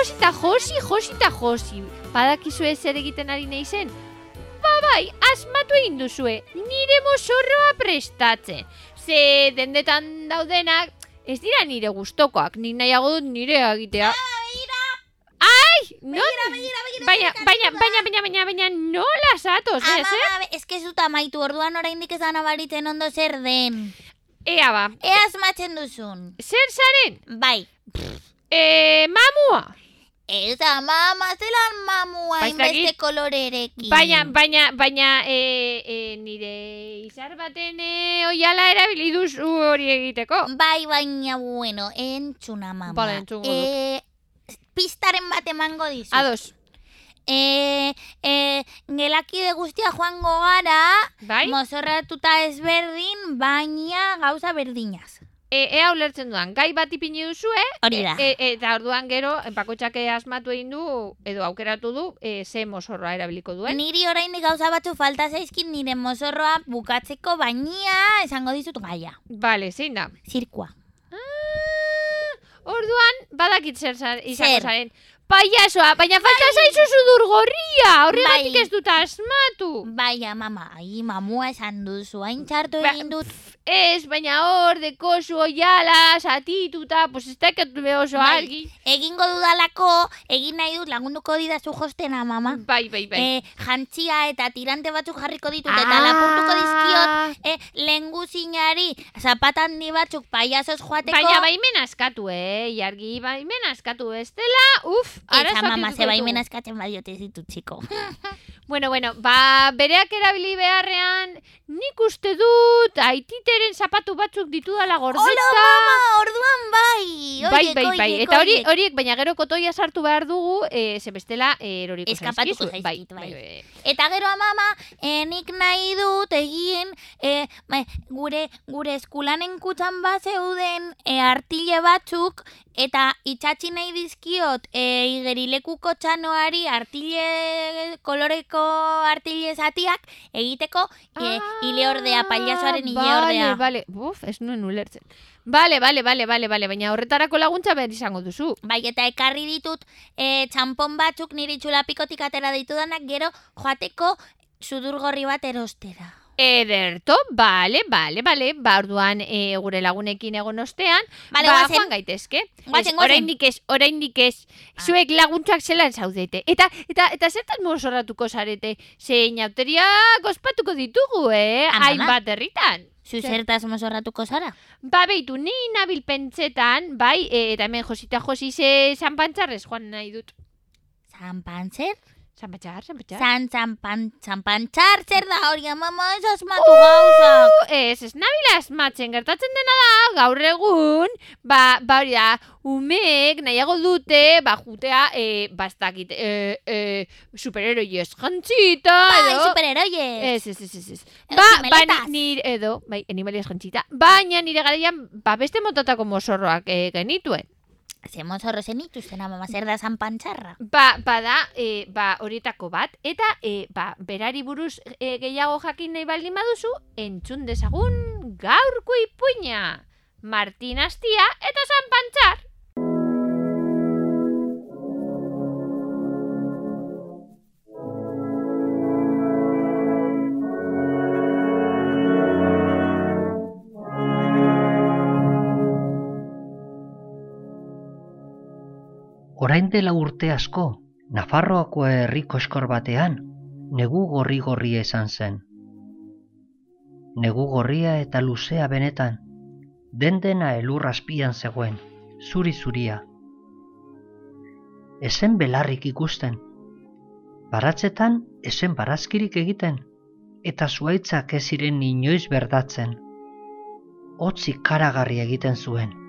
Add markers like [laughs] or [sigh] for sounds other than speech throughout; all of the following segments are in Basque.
josi eta josi, josi eta josi. Badakizu ez zer egiten ari nahi zen? Ba bai, asmatu egin duzue, nire mozorroa prestatzen. Ze dendetan daudenak, ez dira nire gustokoak, nik nahiago dut nire egitea. Ai, non? Baina, baina, baina, baina, baina, baina, nola zatoz, ez, eh? Ama, ez que ez dut amaitu orduan oraindik ez da nabaritzen ondo zer den. Ea ba, Ea asmatzen duzun. zer zaren? Bai. E, mamua. Ez ama, mazelan mamua Ba, ez dakit. inbeste kolorerekin. Baina, baina, baina, e, e, nire izar baten e, oiala erabili duzu hori egiteko. Bai, baina, bueno, entzuna mama. Bale, entzungo dut. Eh, pistaren bat emango dizu. Ados, E, e, gelakide guztia joango gara, bai? mozorratuta ezberdin, baina gauza berdinaz. E, ea ulertzen dudan, gai bat ipini duzu, eh? Hori da. E, e, eta orduan gero, bakotxak asmatu egin du, edo aukeratu du, e, ze mozorroa erabiliko duen. Niri oraindik gauza batzu falta zaizkin nire mozorroa bukatzeko baina esango dizut gaia. Vale, zein da? Zirkua. Ah, orduan, badakit zer izango zaren. Paiasoa, baina falta zaizu sudur gorria, horregatik Bai. ez dut asmatu. Baina, mama, ai, mamua esan duzu, hain txartu Ba, egin dut. Ez, baina hor, dekozu, oiala, satituta, pues ez dakit oso Bai. argi. Egingo dudalako, egin nahi dut lagunduko didazu jostena, mama. Bai, bai, bai. Eh, jantzia eta tirante batzuk jarriko ditut Ah. eta lapurtuko dizkiot eh, lenguzinari zapatan handi batzuk paiazoz joateko. Baina baimen askatu, eh, jargi, baimen askatu, ez dela, uf, Eta arazoak mama, dituko ze baimen askatzen badiote ditut, txiko. [laughs] Bueno, bueno, ba, bereak erabili beharrean, nik uste dut, aititeren zapatu batzuk ditudala gordeta. Hola, mama, orduan bai. Bai, Oiek, bai, bai. oiek, Eta hori, horiek, baina gero kotoia sartu behar dugu, e, ze bestela, e, eroriko Eskapatuko zaizkizu. zaizkit, bai. Eta gero mama, eh, nik nahi dut egin eh, ba, gure gure eskulanen kutxan bat zeuden eh, artile batzuk eta itxatzi nahi dizkiot eh, igerilekuko txanoari artile koloreko artile zatiak egiteko eh, ileordea, pailazoaren ileordea. Ah, Bale, bale, buf, ez nuen ulertzen. Bale, bale, bale, bale, bale, baina horretarako laguntza behar izango duzu. Bai, eta ekarri ditut eh, txampon batzuk niri txulapikotik atera ditudanak gero joateko sudurgorri bat erostera. Ederto, bale, bale, bale, ba, orduan e, gure lagunekin egon ostean, Bale, ba, goazen. joan gaitezke. Goazen, Ez. Oraindik ez, oraindik ez, Ah. zuek laguntzak zelan zaudete. Eta, eta, eta zertan mozorratuko zarete, zein auteriak ospatuko ditugu, eh? Hainbat herritan. Zu Zer? zertaz mozorratuko zara? Ba, beitu, ni nabil pentsetan, bai, e, eta hemen josita josi ze zanpantzarrez joan nahi dut. Zanpantzer? Zanpantzar, zanpantzar. Zan, zanpan, zanpantzar zer da hori mama ez asmatu gauzak. Ez, ez nabila asmatzen, gertatzen dena da, gaur egun, ba, ba hori da, umeek nahiago dute, ba, jutea, e, bastakit, e, e, superheroiez jantzita, Bai, edo... superheroie. Ez, ez, ez, ez, ez. Edo Ba, ba, nire, edo, bai, animaliaz jantzita, baina nire garaian, ba, beste motatako mozorroak e, genituen. Ze mozorro zen ituzten mama zer da zanpantzarra. Ba, bada, e, ba, horietako bat, eta, e, ba, berari buruz e, gehiago jakin nahi baldin baduzu, entzun dezagun gaurko ipuina. Martin Astia eta San Orain dela urte asko, Nafarroako herriko eskor batean, negu gorri-gorria izan zen. Negu gorria eta luzea benetan, den dena elur azpian zegoen, zuri-zuria. Ezen belarrik ikusten, baratzetan ezen barazkirik egiten, eta zuaitzak ez ziren inoiz berdatzen. Hotzi karagarri egiten zuen.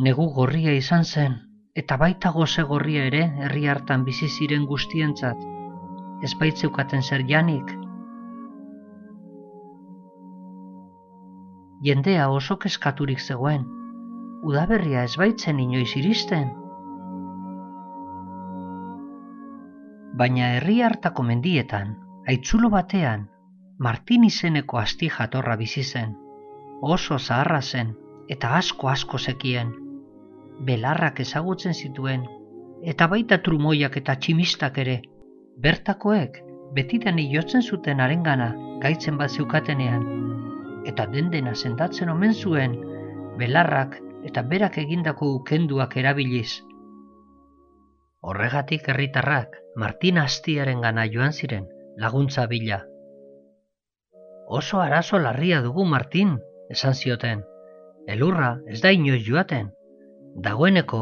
Negu gorria izan zen, eta baita goze gorria ere herri hartan bizi ziren guztientzat. Ez baitzeukaten zer janik. Jendea oso keskaturik zegoen. Udaberria ez baitzen inoiz iristen. Baina herri hartako mendietan, aitzulo batean, Martin izeneko asti jatorra bizi zen. Oso zaharra zen, eta asko asko zekien. Belarrak ezagutzen zituen, eta baita trumoiak eta tximistak ere. Bertakoek betidan jotzen zuten arengana gaitzen bat zeukatenean, eta den dena sendatzen omen zuen belarrak eta berak egindako ukenduak erabiliz. Horregatik herritarrak Martin Astiaren gana joan ziren laguntza bila. Oso arazo larria dugu Martin, esan zioten. Elurra ez da inoiz joaten. Dagoeneko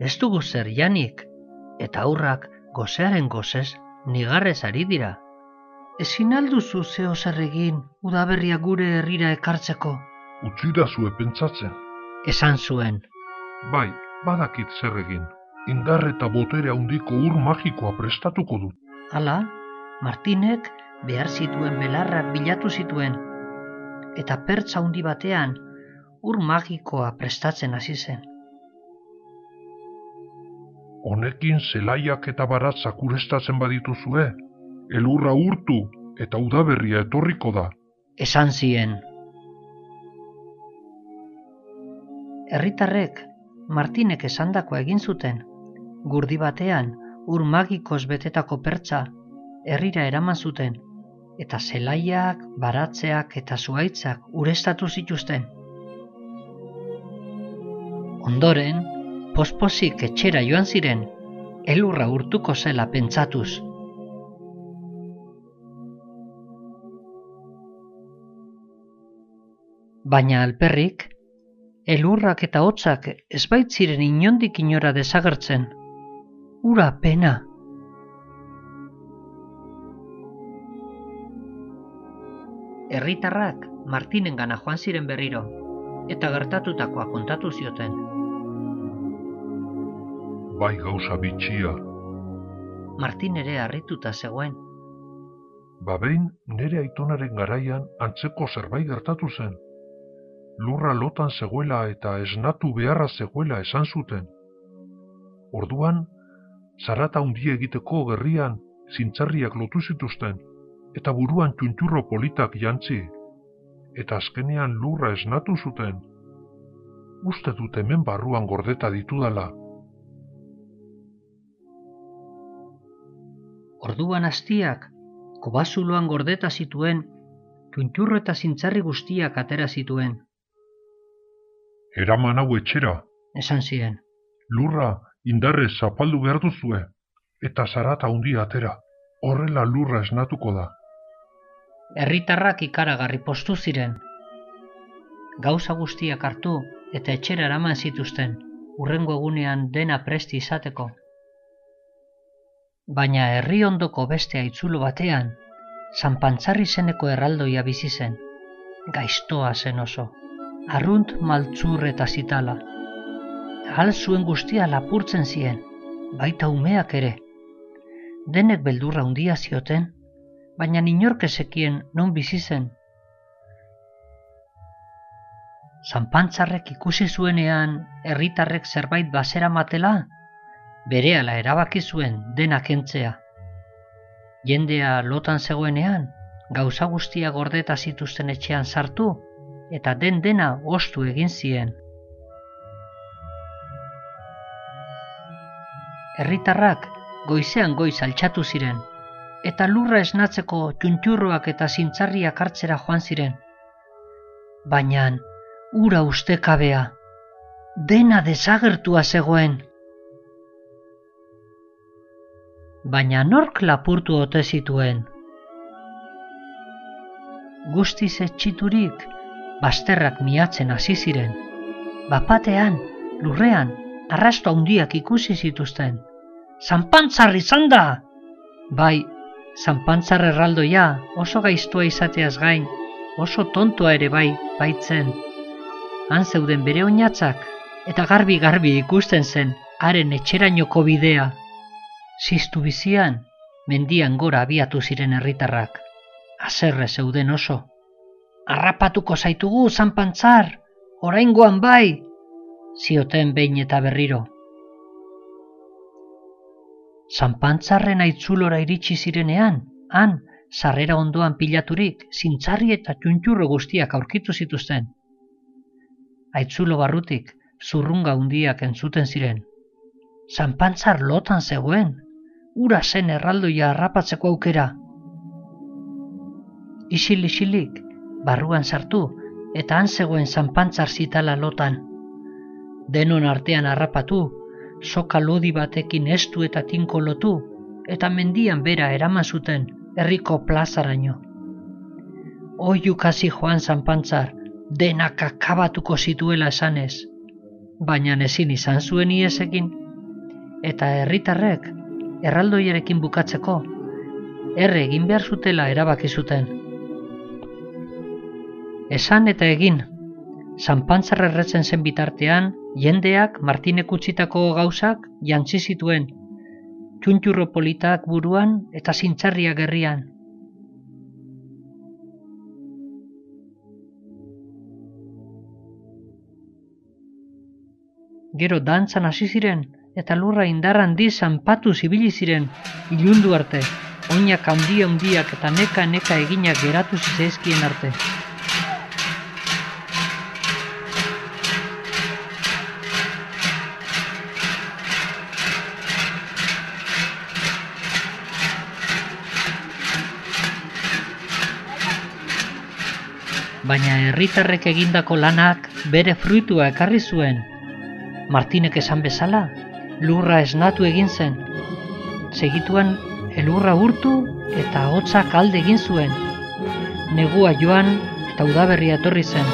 ez dugu zer janik, eta aurrak gozearen gozez nigarrez ari dira. Ezin alduzu zeo zer egin udaberria gure herrira ekartzeko, Utzira zue pentsatzen. esan zuen. Bai, badakit zer egin. Indar eta botere handiko ur magikoa prestatuko dut. Hala, Martinek behar zituen belarrak bilatu zituen, eta pertsa handi batean ur magikoa prestatzen hasi zen. Honekin zelaiak eta baratzak urestatzen badituzue, elurra urtu eta udaberria etorriko da. Esan zien. Herritarrek Martinek esandakoa egin zuten, gurdi batean ur magikoz betetako pertsa herrira eraman zuten, eta zelaiak, baratzeak eta zuaitzak urestatu zituzten. Ondoren, posposik etxera joan ziren, elurra urtuko zela pentsatuz. Baina alperrik, elurrak eta hotzak ez baitziren inondik inora desagertzen. Ura pena. Herritarrak Martinen gana joan ziren berriro, eta gertatutakoa kontatu zioten. Bai gauza bitxia. Martin ere harrituta zegoen. Babein nere aitonaren garaian antzeko zerbait gertatu zen. Lurra lotan zegoela eta esnatu beharra zegoela esan zuten. Orduan, zarata hundi egiteko gerrian zintzarriak lotu zituzten, eta buruan txuntxurro politak jantzi. Eta azkenean lurra esnatu zuten. Uste dut hemen barruan gordeta ditudala. Orduan hastiak, kobazuloan gordeta zituen, txuntxurro eta zintzarri guztiak atera zituen, Eraman hau etxera, esan ziren. lurra indarrez zapaldu behar duzue, eta zarata hundi atera, horrela lurra esnatuko da. Herritarrak ikaragarri postu ziren. Gauza guztiak hartu eta etxera eraman zituzten, urrengo egunean dena presti izateko. Baina herri ondoko beste aitzulo batean, zanpantzarri zeneko erraldoia bizi zen. Gaiztoa zen oso, arrunt maltzur eta zitala. Hal zuen guztia lapurtzen zien, baita umeak ere. Denek beldurra handia zioten, baina inork ezekien non bizi zen. Zanpantzarrek ikusi zuenean herritarrek zerbait basera matela, berehala erabaki zuen dena kentzea. Jendea lotan zegoenean, gauza guztia gordeta zituzten etxean sartu, eta den dena ostu egin zien. Herritarrak goizean goiz altxatu ziren, eta lurra esnatzeko txuntxurroak eta zintzarriak hartzera joan ziren. Baina ura ustekabea, dena desagertua zegoen. Baina nork lapurtu ote zituen? Guztiz etxiturik, basterrak miatzen hasi ziren. Bapatean, lurrean, arrasto handiak ikusi zituzten. Zanpantzar izan da! Bai, zanpantzar erraldoia oso gaiztua izateaz gain, oso tontoa ere bai, baitzen. Han zeuden bere oinatzak, eta garbi-garbi ikusten zen, haren etxerainoko bidea. Ziztu bizian, mendian gora abiatu ziren herritarrak. Azerre zeuden oso. Arrapatuko zaitugu, zanpantzar, oraingoan bai, zioten behin eta berriro. Zanpantzarren aitzulora iritsi zirenean, han, sarrera ondoan pilaturik, zintzarri eta txuntxurro guztiak aurkitu zituzten. Aitzulo barrutik zurrunga hundiak entzuten ziren. Zanpantzar lotan zegoen, ura zen erraldoia harrapatzeko aukera. Isil-isilik, barruan sartu, eta han zegoen zanpantzar zitala lotan. Denon artean harrapatu, soka lodi batekin estu eta tinko lotu, eta mendian bera eraman zuten herriko plazaraino. Oiuk hasi joan zanpantzar, denak akabatuko zituela esanez, baina ezin izan zuen iesekin, eta herritarrek erraldoierekin bukatzeko, erre egin behar zutela erabaki zuten. Esan eta egin, zanpantzar erretzen zen bitartean, jendeak Martinek utzitako gauzak jantzi zituen, txuntxurro politak buruan eta zintzarriak gerrian. Gero dantzan hasi ziren eta lurra indar handi zanpatu zibili ziren ilundu arte, oinak handia handiak eta neka neka eginak geratu zizaizkien arte. Baina herritarrek egindako lanak bere fruitua ekarri zuen. Martinek esan bezala, lurra esnatu egin zen. Segituan elurra urtu eta hotzak alde egin zuen. Negua joan eta udaberria etorri zen.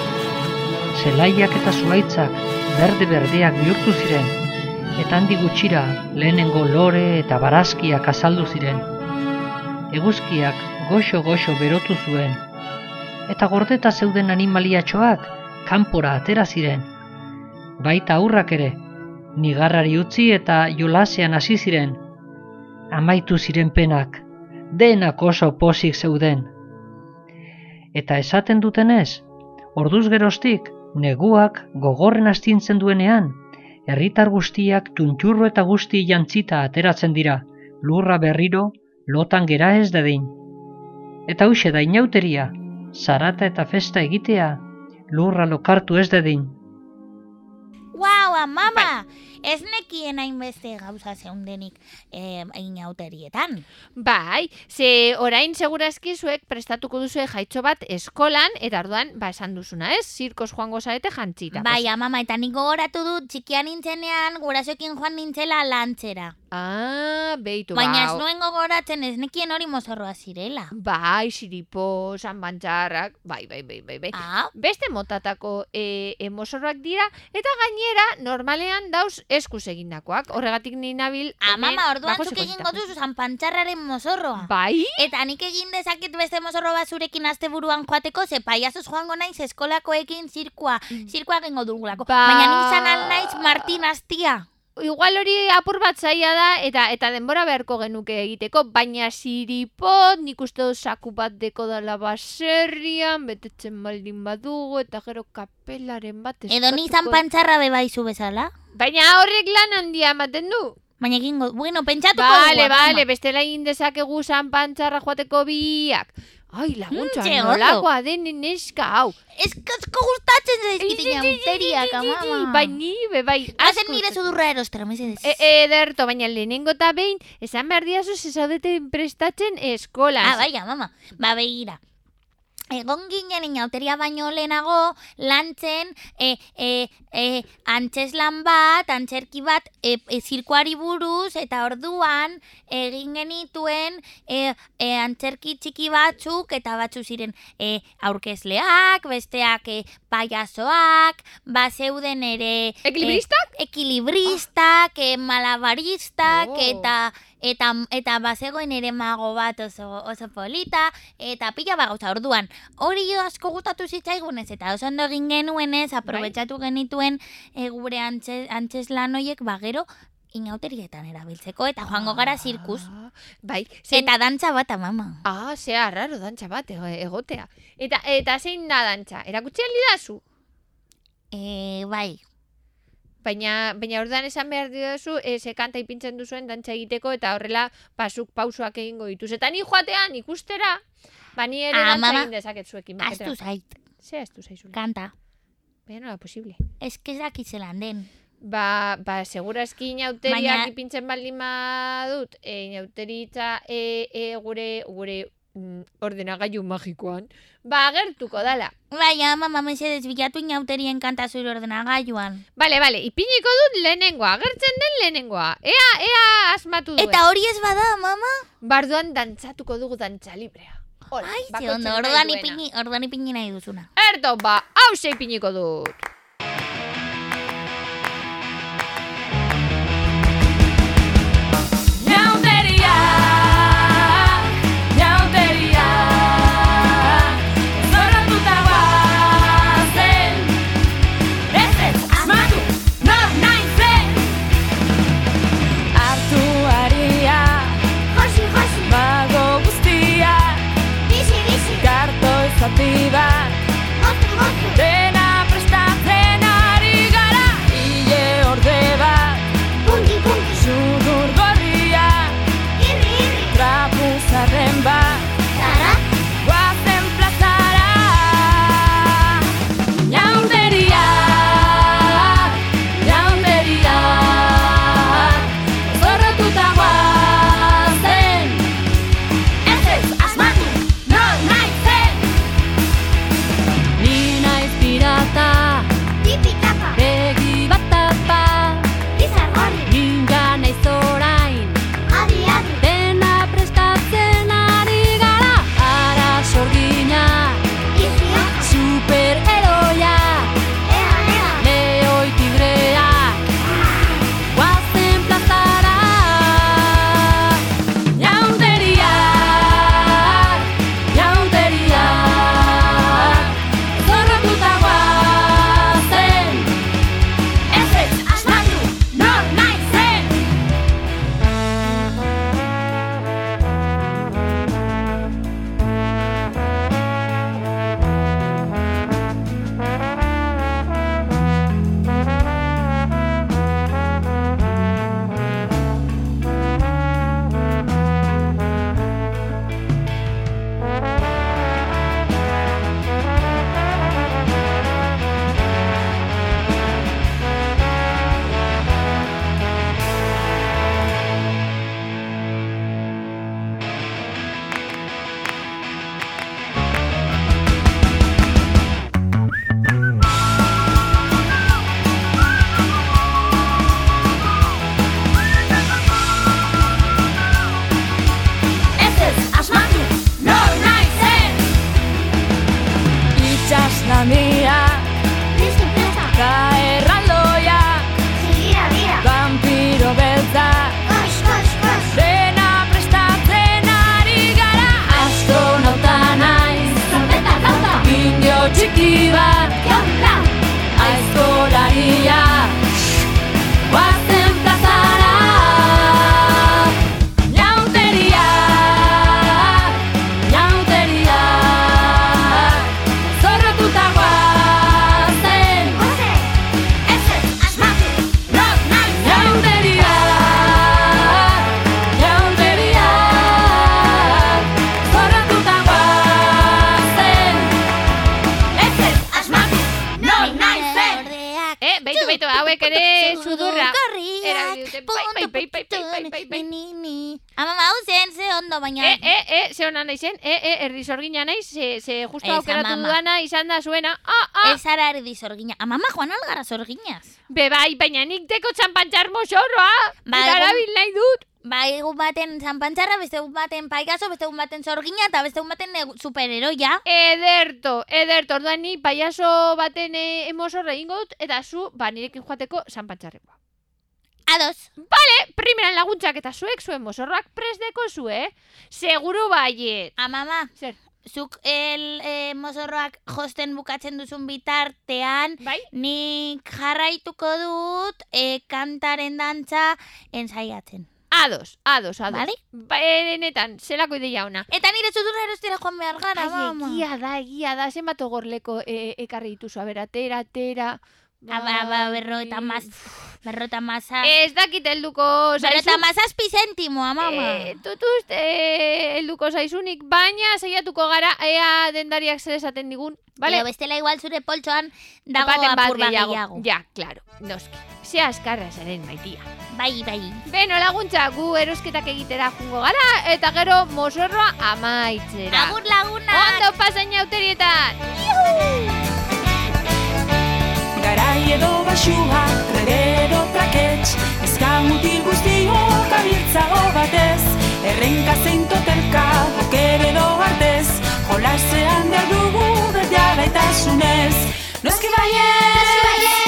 Zelaiak eta zuaitzak berde-berdeak bihurtu ziren. Eta handi gutxira lehenengo lore eta barazkiak azaldu ziren. Eguzkiak goxo-goxo berotu zuen. Eta gordeta zeuden animaliatxoak kanpora atera ziren. Baita aurrak ere, nigarrari utzi eta jolasean hasi ziren. Amaitu ziren penak, denak oso pozik zeuden. Eta esaten dutenez, orduz geroztik, neguak gogorren astintzen duenean, herritar guztiak tuntxurro eta guzti jantzita ateratzen dira, lurra berriro, lotan gera ez dadin. Eta huxe da inauteria, zarata eta festa egitea, lurra lokartu ez dadin. Guau, amama! Ez nekien hainbeste gauza zeundenik eh, inauterietan. Bai, ze orain segurazki zuek prestatuko duzue jaitxo bat eskolan, eta orduan, ba, esan duzuna, ez? Zirkos joango zarete jantzita. Bai, amama, eta nik gogoratu dut txikian nintzenean gurasoekin joan nintzela lantzera. Ah, beitu, Baina ez bau. nuen gogoratzen ez nekien hori mozorroa zirela. Bai, siripo, sanbantxarrak, bai, bai, bai, bai, bai. Ah, Beste motatako e, emosorrak dira, eta gainera, normalean dauz eskuz egindakoak. Horregatik ni nabil... amama, orduan bajo zuk egingo duzu zanpantxarraren mozorroa. Bai? Eta nik egin dezaket beste mozorro bat zurekin asteburuan joateko, ze paiazuz joango naiz eskolakoekin zirkua, zirkua egingo dugulako. Ba- Baina nik izan al naiz Martin Astia. Igual hori apur bat zaila da, eta eta denbora beharko genuke egiteko, baina siripot, nik uste dut saku bat deko dala baserrian, betetzen baldin badugu, eta gero kapelaren bat Edo ni eskatuko- zanpantxarra bebaizu bezala. Baina horrek lan handia ematen du. Baina egingo, bueno, pentsatuko Bale, dugu, bale, amama. bestela egin dezakegu zanpantzarra joateko biak. Ai, laguntza, Mm, nolakoa den neska, hau. Ez asko gustatzen zaizkit inauteriak, amama. Bai, ni, be, bai. Hazen nire sudurra erostera, mesedez. E, ederto, baina lehenengo eta behin, esan behar diazu zezaudeten prestatzen eskolan. Ah, bai, mama. Ba, begira. Egon ginen inauteria baino lehenago lantzen e, e, e, antzeslan bat, antzerki bat e, e, zirkuari buruz eta orduan egin genituen e, e, antzerki txiki batzuk eta batzu ziren e, aurkezleak, besteak e, payasoak, bazeuden ere Ekilibristak? e, ekilibristak, e, malabaristak Oh. eta eta eta bazegoen ere mago bat oso oso polita eta pila bat gauza orduan hori asko gustatu zitzaigunez eta oso ondo egin genuenez aprobetxatu genituen e, gure antxe, antzeslan hoiek bagero inauterietan erabiltzeko eta joango gara zirkus Ah, Bai, zein... eta dantza bat mama. Ah, zea, raro, dantza bat ego- egotea. Eta, eta zein da dantza? Erakutsi alidazu? E, bai, Baina, baina orduan esan behar diozu, e, ze kanta ipintzen duzuen dantza egiteko, eta horrela pasuk pausoak egingo dituz. Eta ni joatean ikustera, ba ni ere Ah, dantza egin dezaket zuekin. astu zait, Ze astu zaizula. kanta. Baina nola posible. Ez que zelan den. Ba, ba, segurazki inauteriak Baina- ipintzen baldin badut, e, inauteritza e, e, gure, gure ordenagailu magikoan, ba, agertuko dala. Baina, mama, mesedez bilatu inauterien kanta zure ordenagailuan. Bale, bale, ipiniko dut lehenengoa, agertzen den lehenengoa. Ea, ea asmatu duen. Eta hori ez bada, mama? Barduan dantzatuko dugu dantza librea. Hola, Ai, ze ondo, duena. ipini, orduan ipini nahi duzuna. Erdo, ba, hause ipiniko dut. Ze hona naizen, e, e, erdi sorgina naiz, ze, ze justo Ez, aukeratu amama. duana izan da zuena. Ah, ah, Ez ara erdi zorgina. Amama, joan algara zorginaz. be bai, baina nik deko txampantxar mosorroa. Ba, egun- erabil nahi dut. Ba, egun baten zanpantzarra, beste egun baten paikazo, beste egun baten zorgina, eta beste egun baten superheroia. Ederto, ederto, orduan ni paiaso baten e, emosorra egingo dut, eta zu, ba, nirekin joateko zanpantxarrekoa. Ados. Primeran laguntzak eta zuek zuen mosorroak presteko zue, seguru baiet. Amama, Zer, zuk el eh, mozorroak josten bukatzen duzun bitartean, bai? nik jarraituko dut eh, kantaren dantza ensaiatzen. Ados, ados, ados. Bale? Ba, enetan, zelako ideia ona. Eta nire zudurra erostera joan behar gara, Ai, mama. egia da, egia da, zenbat ogorleko e, ekarri dituzu, a ber, atera, Aba, ba, berro eta maz, berro eta maza. Ez dakit helduko zaizu. mazazpi zentimoa, mama. Eh, tutuz, eh, helduko zaizunik, baina saiatuko gara ea dendariak zer esaten digun, Vale. bale? bestela igual zure poltsoan dago Baten bat apur bat gehiago. Ja, claro, noski. Ze askarra zaren maitia. Bai, bai. Beno laguntza, gu erosketak egitera jungo gara, eta gero mozorroa amaitzera. Agur lagunak! Ondo pasain auterietan! Garai edo basua, edo trakets Ezka mutil guztiok abiltzago batez. Errenka zein totelka, boker edo artez Jolasean behar dugu bete alaitasunez Noski baiez,